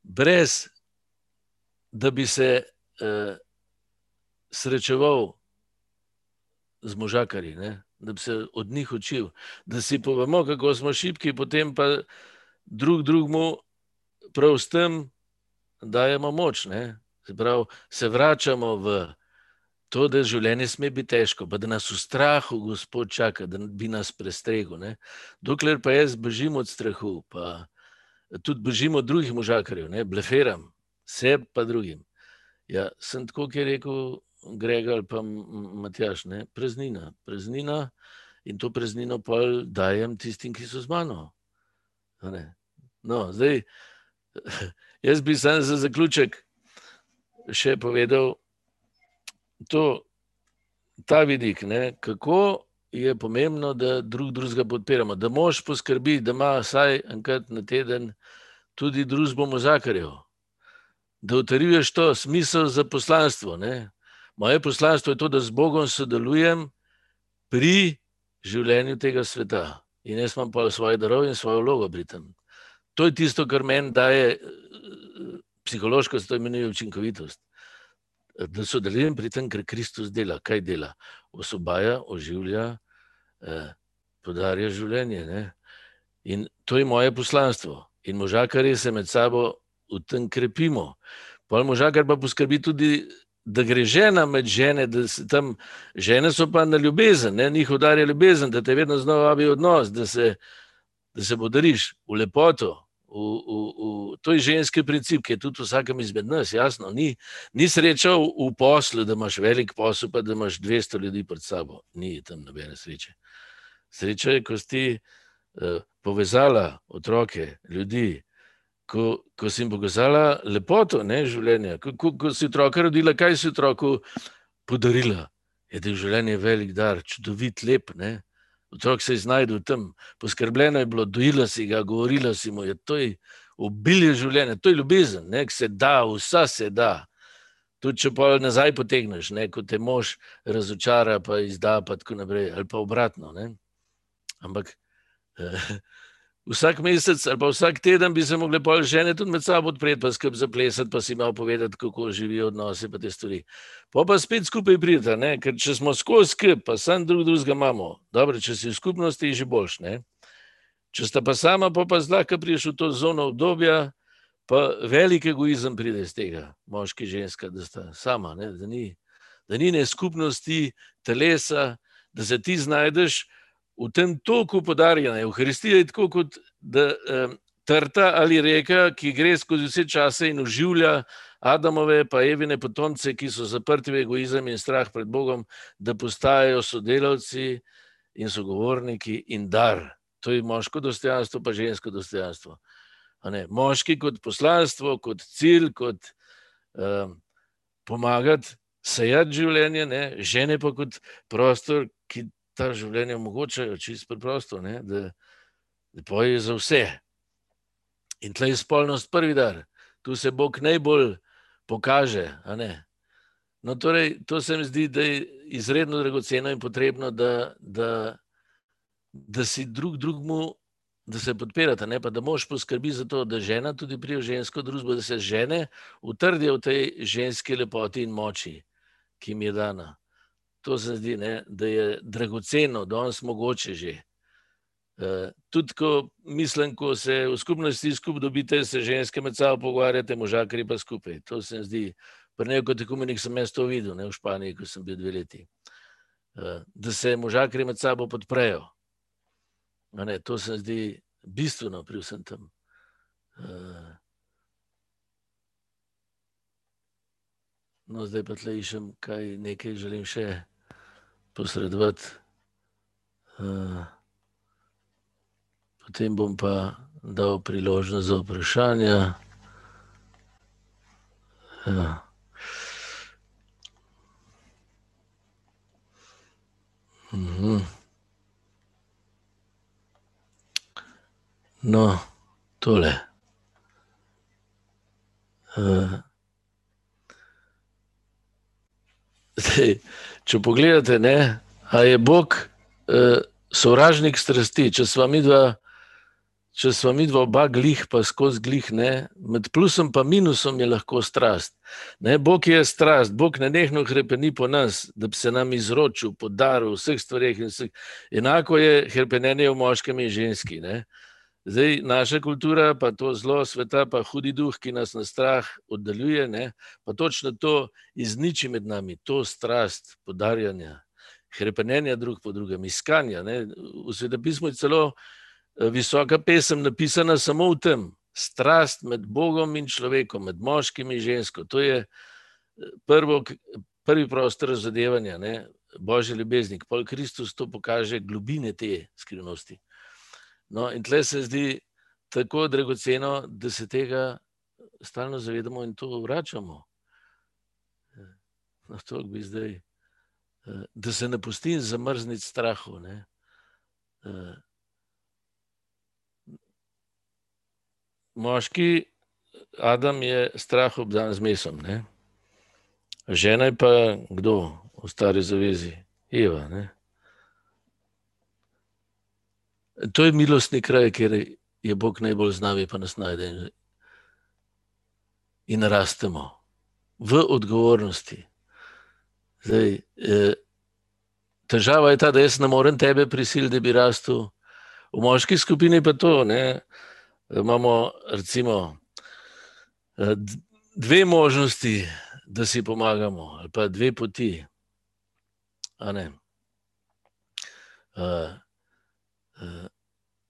brez, da bi se uh, srečeval z možakarji. Ne da bi se od njih učil, da si povemo, kako smo šibki, potem pa drug drugemu prav s tem dajemo moč. Se, pravi, se vračamo v to, da življenje sme biti težko, pa da nas v strahu Gospod čaka, da bi nas prestregel. Ne? Dokler pa jaz bežim od strahu, pa tudi bežim od drugih možakarjev, ne? bleferam, sebi pa drugim. Ja, sem tako, ki je rekel, Grega ali pa Matjaš, ne? preznina, preznina in to preznino pa dajem tistim, ki so z mano. No, zdaj, jaz bi sam za zaključek še povedal to, ta vidik, ne? kako je pomembno, da drug drugega podpiramo, da mož poskrbi, da ima vsaj enkrat na teden tudi družbo mozakarjev, da utrjuješ to smisel za poslanstvo. Ne? Moje poslanstvo je to, da z Bogom sodelujem pri življenju tega sveta. In jaz imam pa svoje darove in svojo vlogo pri tem. To je tisto, kar meni daje psihološko, to imenuje učinkovitost. Da sodelujem pri tem, kar Kristus dela. Kaj dela? Osobaja, oživlja, eh, podarja življenje. Ne? In to je moje poslanstvo. In možakari se med sabo v tem krepimo. Pol možakar pa poskrbi tudi da gre žena med žene, da se tam žene so pa na ljubezen, ne? njih udarja ljubezen, da te vedno znova vabi odnos, da se, da se podariš v lepoto, v, v, v, to je ženski princip, ki je tudi vsakem izmed nas, jasno. Ni, ni sreča v, v poslu, da imaš velik posel, pa da imaš 200 ljudi pred sabo. Ni tam nobene sreče. Sreča je, ko si uh, povezala otroke, ljudi, ko, ko si jim pokazala lepoto ne, življenja, ko, ko, ko si otroka rodila, kaj si otroku podarila. Je da je življenje velik dar, čudovit, lep. Ne. Otrok se je znašel v tem, poskrbljeno je bilo, dojila si ga, govorila si mu, je to je obilje življenja, to je ljubezen, ne, se da, vsa se da. Tudi če pa nazaj potegneš, ne, ko te mož razočara, pa izda, pa tako naprej, ali pa obratno. Ne. Ampak eh, vsak mesec ali pa vsak teden bi se mogli pol žene tudi med sabo odpreti, pa skrb za plesati, pa si malo povedati, kako živijo odnose, pa te stvari. Pa pa spet skupaj pridete, ker če smo skozi skrb, pa sam drug drugega imamo, dobro, če si v skupnosti, je že boljš. Ne? Če sta pa sama, pa pa zlahka priješ v to zono obdobja, pa velik egoizem pride iz tega, moški, ženska, da sta sama, ne? da ni, da ni ne skupnosti, telesa, da se ti znajdeš v tem toku podarjena. Evharistija je tako kot da, um, trta ali reka, ki gre skozi vse čase in uživlja Adamove pa Evine potomce, ki so zaprti v egoizem in strah pred Bogom, da postajajo sodelavci in sogovorniki in dar. To je moško dostojanstvo, pa žensko dostojanstvo. Moški kot poslanstvo, kot cilj, kot um, pomagati, sejati življenje, ne? žene pa kot prostor, ki ta življenje omogočajo, čisto preprosto, ne? da, da poje za vse. In tleh je spolnost prvi dar, tu se Bog najbolj pokaže. No, torej, to se mi zdi, da je izredno dragoceno in potrebno, da, da, da si drug drugemu. Da se podpirate, ne pa da mož poskrbi za to, da žena tudi prije v žensko družbo, da se žene utrdijo v tej ženski lepoti in moči, ki jim je dana to se zdi, ne, da je dragoceno, da je mogoče že. Uh, tudi, ko mislim, ko se v skupnosti skupaj dobite, se ženske med sabo pogovarjate, možakari pa skupaj. To se mi zdi, pri neko tekumenih sem jaz to videl, ne v Španiji, ko sem bil dve leti. Uh, da se možakari med sabo podprejo. Ne, to se mi zdi bistveno pri vsem tem. Uh, no, zdaj pa tle išem, kaj nekaj želim še posredovati. Potem bom pa dal priložnost za vprašanja. Ja. Mhm. No, tole. Uh, zdaj, če pogledate, ne, je Bog uh, sovražnik strasti. Če smo mi dva, če smo mi dva oba glih, pa skozi glih, ne, med plusom in minusom je lahko strast. Ne, Bog je strast, Bog ne nehno hrepeni po nas, da bi se nam izročil, podaril vseh stvareh. Enako je hrpenenje v moškem in ženski. Ne. Zdaj, naša kultura, pa to zlo sveta, pa hudi duh, ki nas na strah oddaljuje, ne? pa točno to izniči med nami, to strast podarjanja, krepenja drug po drugem, iskanja. Ne? V svetopismu je celo eh, visoka pesem napisana samo v tem, strast med Bogom in človekom, med moškim in žensko. To je eh, prvo, prvi prostor razodevanja, božje ljubeznik. Pol Kristus to pokaže globine te skrivnosti. No, in tle se zdi tako dragoceno, da se tega stalno zavedamo in to vračamo. No, to bi zdaj, da se ne pusti zamrzniti strahu. Ne. Moški Adam je strah obdan z mesom, ne. žena je pa kdo v stari zavezi? Eva. Ne. To je milostni kraj, kjer je Bog najbolj znavi, pa nas najde in rastemo v odgovornosti. Zdaj, eh, težava je ta, da jaz ne morem tebe prisiliti, da bi rastel. V moški skupini pa to, ne, imamo recimo eh, dve možnosti, da si pomagamo, ali pa dve poti. Uh,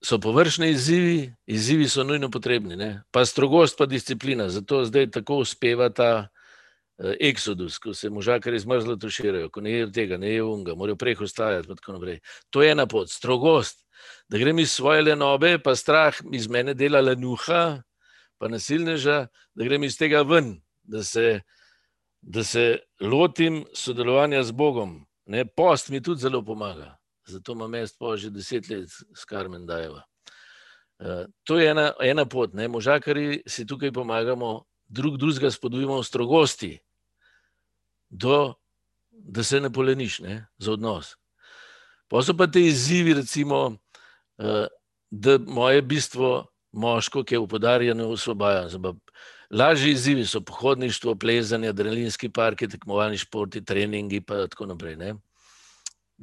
so površni izzivi, izzivi so nujno potrebni, ne? pa strogost, pa disciplina. Zato zdaj tako uspeva ta uh, eksodus, ko se možakari zmrzlo tuširajo, ko ne je tega, ne je unga, morajo prej ostajati. To je ena pot, strogost, da grem iz svoje lenobe, pa strah iz mene dela lenuha, pa nasilneža, da grem iz tega ven, da se, da se lotim sodelovanja z Bogom. Ne, post mi tudi zelo pomaga. Zato imam jaz po že deset let s Karmen Dajeva. Uh, to je ena, ena pot. Ne. Možakari si tukaj pomagamo, drug drugega spodbujamo v strogosti, do, da se ne poleniš ne, za odnos. Pa so pa te izzivi, recimo, uh, da moje bistvo moško, ki je v podarjeno, osvobaja. Lažji izzivi so pohodništvo, plezanje, adrenalinski parki, tekmovalni športi, treningi in tako naprej. Ne.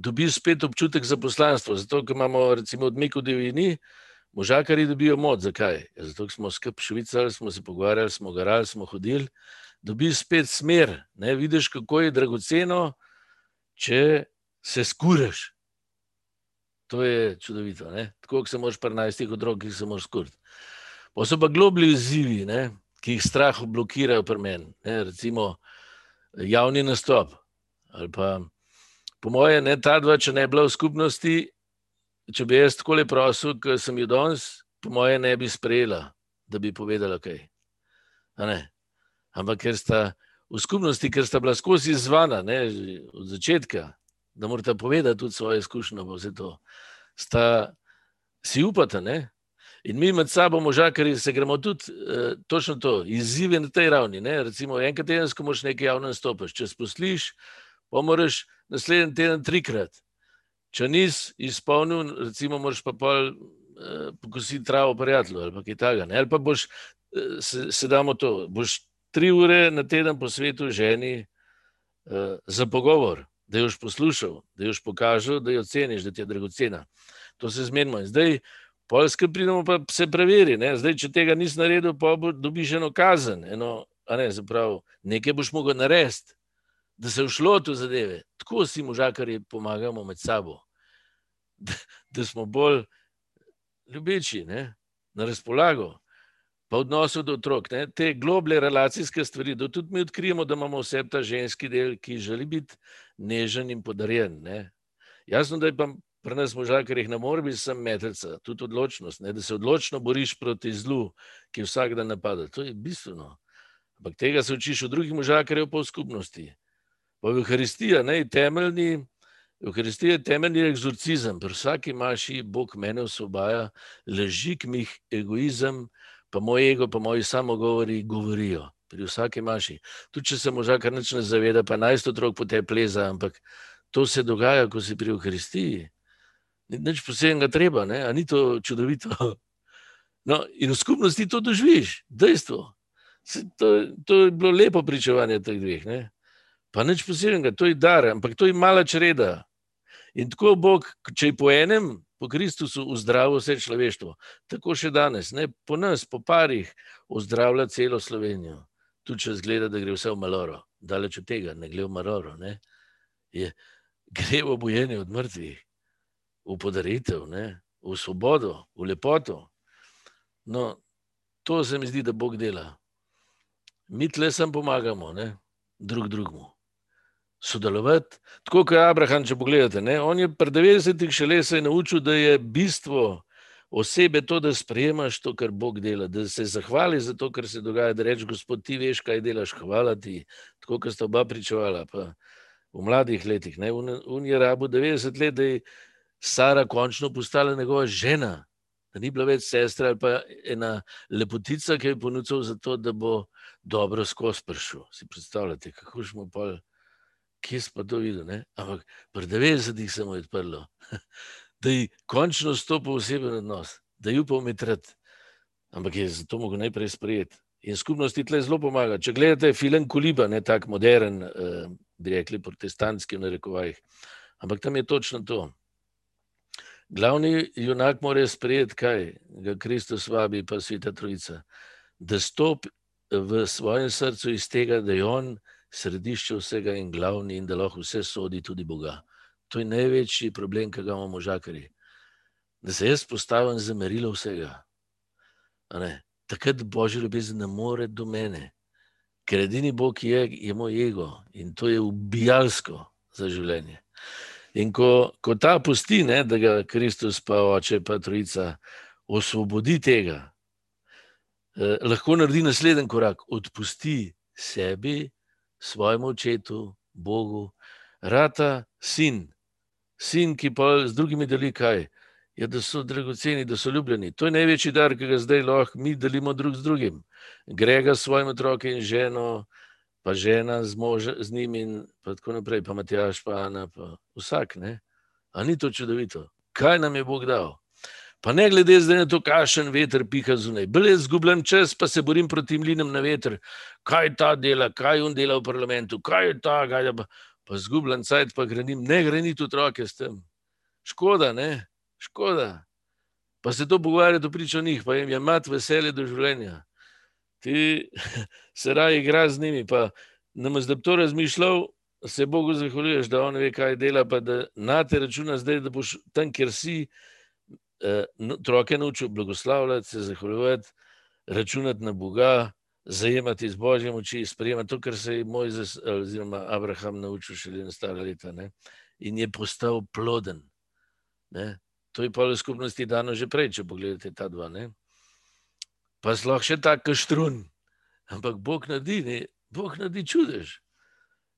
Dobiš spet občutek za poslanstvo, zato ker imamo recimo odmik v divjini, možakari dobijo moč. Zakaj? Ja, zato smo skupaj švicali, smo se pogovarjali, smo garali, smo hodili. Dobiš spet smer, ne vidiš, kako je dragoceno, če se skuriš. To je čudovito. Ne? Tako kot se moraš pri najstih otrok, ki se moraš skuriti. Pa so pa globlji izzivi, ne? ki jih strah blokirajo pri meni. Recimo javni nastop. Ali pa, po moje, ne ta dva, če ne bi bila v skupnosti, če bi jaz tako lepo prosil, kot sem jo danes, po moje, ne bi sprejela, da bi povedala kaj. Ampak ker sta v skupnosti, ker sta bila skozi izvana, ne, od začetka, da morate povedati tudi svoje izkušnje, pa vse to, sta si upata. Ne? In mi med sabo, možakari, se gremo tudi uh, točno to, izzive na tej ravni. Ne? Recimo, enkrat tedensko moraš nekaj javno nastopiti. Če sposliš, pa moraš naslednji teden trikrat. Če nisi izpolnil, recimo, moraš pa pol uh, pokositi travo prijatelju ali kaj takega. Ali pa boš, uh, se, se damo to, boš tri ure na teden po svetu ženi uh, za pogovor, da jo boš poslušal, da jo boš pokazal, da jo ceniš, da ti je dragocena. To se zmenimo. In zdaj, Poljske pridemo pa se preveri. Ne? Zdaj, če tega nisi naredil, pa dobiš eno kazen. Eno, ne, zaprav, nekaj boš mogel narediti, da se všlo tu zadeve. Tako si možakari pomagamo med sabo, da, da smo bolj ljubeči, ne? na razpolago. Pa v odnosu do otrok, ne? te globlje relacijske stvari, da tudi mi odkrijemo, da imamo vse ta ženski del, ki želi biti nežen in podarjen. Ne? Jasno, da je pa pri nas možakarjih ne more biti samo metelca, tudi odločnost, ne, da se odločno boriš proti zlu, ki vsak dan napada. To je bistveno. Ampak tega se učiš od drugih možakarjev po skupnosti. Pa Euharistija, ne, temeljni, Euharistija je temeljni egzorcizem. Pri vsaki maši Bog mene osvobaja, ležik mi jih egoizem, pa moj ego, pa moji samogovori govorijo. Pri vsaki maši. Tudi če se možakar nič ne zaveda, pa najst otrok po te pleza, ampak to se dogaja, ko si pri Euharistiji nič posebnega treba, ne? a ni to čudovito. No, in v skupnosti to doživiš, dejstvo. To, to je bilo lepo pričevanje teh dveh. Ne? Pa nič posebnega, to je dar, ampak to je mala čreda. In tako Bog, če je po enem, po Kristusu, uzdravi vse človeštvo, tako še danes, ne? po nas, po parih, uzdravlja celo Slovenijo. Tudi če zgleda, da gre vse v maloro, daleč od tega, ne gre v maloro, ne? Je, gre v obojenje od mrtvih v podaritev, ne? v svobodo, v lepoto. No, to se mi zdi, da Bog dela. Mi tle sem pomagamo, ne? drug drugemu. Sodelovati, tako kot Abraham, če pogledate. Ne? On je pred 90-ih še le se je naučil, da je bistvo osebe to, da sprejemaš to, kar Bog dela, da se zahvali za to, kar se dogaja, da rečeš, Gospod, ti veš, kaj delaš, hvala ti, tako kot sta oba pričevala. Pa v mladih letih, ne? on je rabo 90 let, da je Sara končno postala njegova žena, da ni bila več sestra ali pa ena lepotica, ki je ponudila za to, da bo dobro skozi pršel. Si predstavljate, kako smo pa, kje smo to videli. Ampak pri 90-ih se mu je odprlo, da je končno stopil oseben odnos, da je upal umitrati. Ampak je zato mogel najprej sprejeti. In skupnosti tle zelo pomaga. Če gledate film Koliba, ne tako modern, eh, bi rekli protestantski v narekovajih, ampak tam je točno to. Glavni junak mora sprejeti, kaj ga Kristus vabi, pa sveta Trojica, da stopi v svojem srcu iz tega, da je on središče vsega in glavni in da lahko vse sodi tudi Boga. To je največji problem, ki ga imamo možakari. da se jaz postavim za merilo vsega. Takrat božji ljubezen ne more do mene, ker edini Bog je, je moj ego in to je ubijalsko za življenje. In ko, ko ta pusti, ne, da ga Kristus, pa oče, pa trojica, osvobodi tega, eh, lahko naredi naslednji korak, odpusti sebi, svojemu očetu, Bogu, rata sin, sin, ki pa z drugimi deli kaj. Ja, da so dragoceni, da so ljubljeni. To je največji dar, ki ga zdaj lahko mi delimo drug z drugim. Grega s svojim otrokom in ženo, pa žena z, mož, z njim in tako naprej, pa Matjaš, pa Ana, pa vsak. Ne? A ni to čudovito? Kaj nam je Bog dal? Pa ne glede zdaj na to, kakšen veter piha zunaj. Bele zgubljen čas, pa se borim proti mlinom na veter. Kaj ta dela, kaj on dela v parlamentu, kaj je ta, kaj je pa pa zgubljen cajt, pa grenim, ne greniti otroke s tem. Škoda, ne, škoda. Pa se to pogovarja, to priča o njih, pa jim je mat veselje do življenja. Ti se raje igra z njimi, pa nam zdaj to razmišljal, se Bogu zahvaljuješ, da on ve, kaj dela, pa da na te računa zdaj, da boš tam, kjer si, otroke naučil blagoslavljati, se zahvaljujati, računati na Boga, zajemati z božje moči, sprejemati to, kar se je Mojzes oziroma Abraham naučil šele na stara leta. Ne? In je postal ploden. Ne? To je pa v skupnosti dano že prej, če pogledate ta dva. Ne? Pa sploh še ta kaštrun. Ampak Bog naredi, ne? Bog naredi čudež.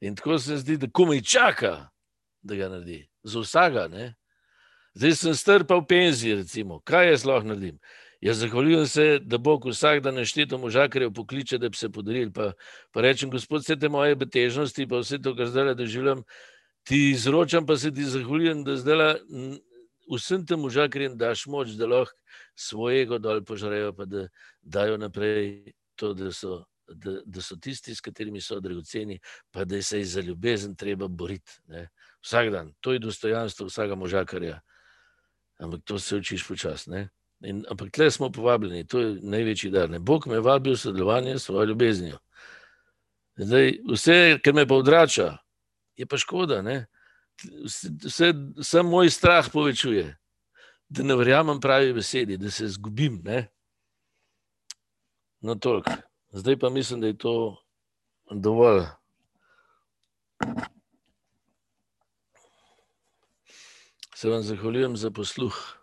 In tako se zdi, da komaj čaka, da ga naredi. Za vsega. Ne? Zdaj sem strpal v penziji, recimo. Kaj jaz lahko naredim? Jaz zahvaljujem se, da Bog vsak dan našteto možakarjev pokliče, da bi se podarili. Pa, pa rečem, gospod, vse te moje betežnosti, pa vse to, kar zdaj doživljam, ti izročam, pa se ti zahvaljujem, da zdaj vsem tem možakarjem daš moč, da lahko svojega dol požarejo, pa da dajo naprej to, da so, da, da so tisti, s katerimi so dragoceni, pa da se je za ljubezen treba boriti. Ne? Vsak dan, to je dostojanstvo vsakega možakarja. Ampak to se učiš počasno. In, ampak tle smo povabljeni, to je največji dar. Ne? Bog me vabi v sodelovanje s svojo ljubeznijo. Zdaj, vse, kar me pa odrača, je pa škoda. Vse, vse moj strah povečuje, da ne verjamem pravi besedi, da se zgubim. Ne? No, toliko. Zdaj pa mislim, da je to dovolj. Se vam zahvaljujem za posluh.